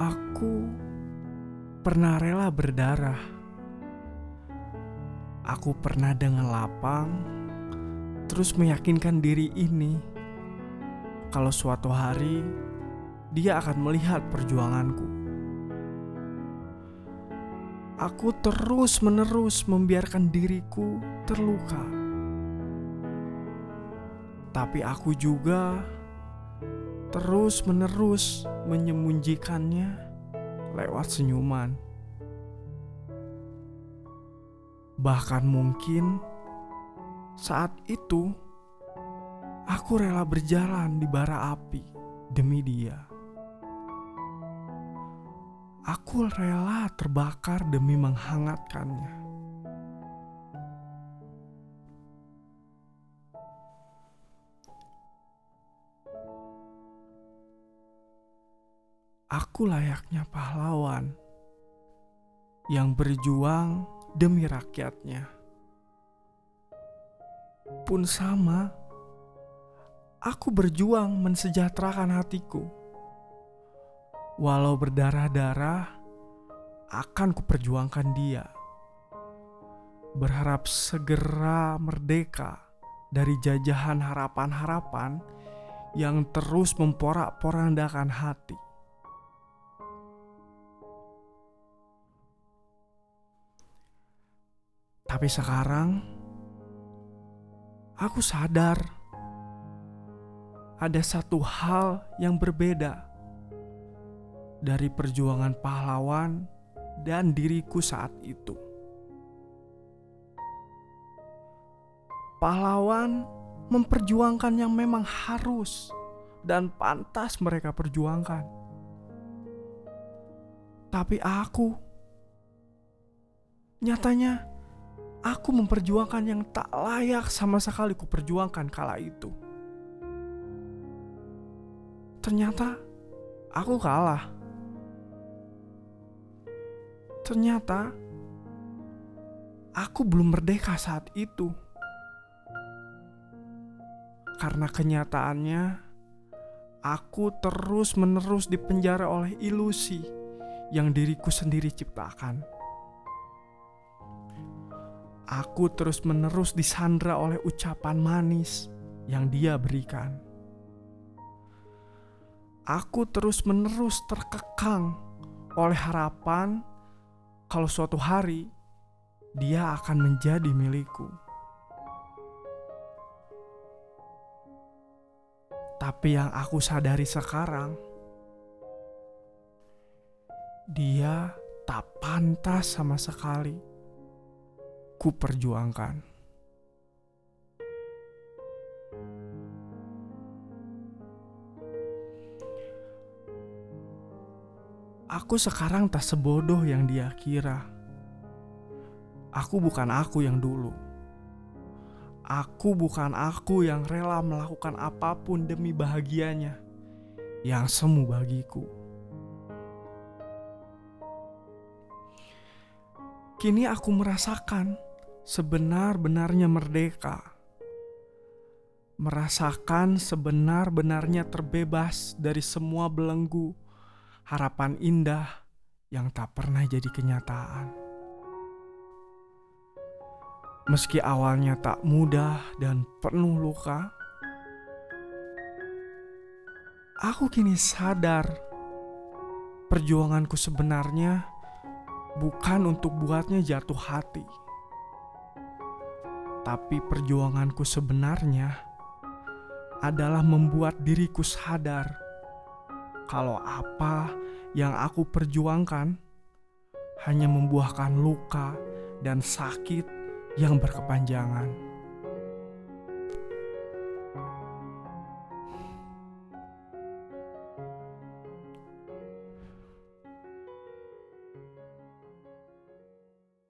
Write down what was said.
Aku pernah rela berdarah. Aku pernah dengan lapang terus meyakinkan diri ini kalau suatu hari dia akan melihat perjuanganku. Aku terus-menerus membiarkan diriku terluka. Tapi aku juga terus-menerus menyembunyikannya lewat senyuman. Bahkan mungkin saat itu aku rela berjalan di bara api demi dia. Aku rela terbakar demi menghangatkannya. Aku layaknya pahlawan yang berjuang demi rakyatnya. Pun sama, aku berjuang mensejahterakan hatiku. Walau berdarah-darah, akan kuperjuangkan dia. Berharap segera merdeka dari jajahan harapan-harapan yang terus memporak-porandakan hati. Tapi sekarang aku sadar ada satu hal yang berbeda dari perjuangan pahlawan dan diriku saat itu. Pahlawan memperjuangkan yang memang harus dan pantas mereka perjuangkan. Tapi aku nyatanya aku memperjuangkan yang tak layak sama sekali ku perjuangkan kala itu. Ternyata aku kalah. Ternyata aku belum merdeka saat itu. Karena kenyataannya aku terus-menerus dipenjara oleh ilusi yang diriku sendiri ciptakan. Aku terus-menerus disandra oleh ucapan manis yang dia berikan. Aku terus-menerus terkekang oleh harapan kalau suatu hari dia akan menjadi milikku. Tapi yang aku sadari sekarang, dia tak pantas sama sekali ku Aku sekarang tak sebodoh yang dia kira. Aku bukan aku yang dulu. Aku bukan aku yang rela melakukan apa pun demi bahagianya yang semu bagiku. Kini aku merasakan sebenar-benarnya merdeka. Merasakan sebenar-benarnya terbebas dari semua belenggu harapan indah yang tak pernah jadi kenyataan. Meski awalnya tak mudah dan penuh luka, aku kini sadar perjuanganku sebenarnya bukan untuk buatnya jatuh hati, tapi perjuanganku sebenarnya adalah membuat diriku sadar kalau apa yang aku perjuangkan hanya membuahkan luka dan sakit yang berkepanjangan.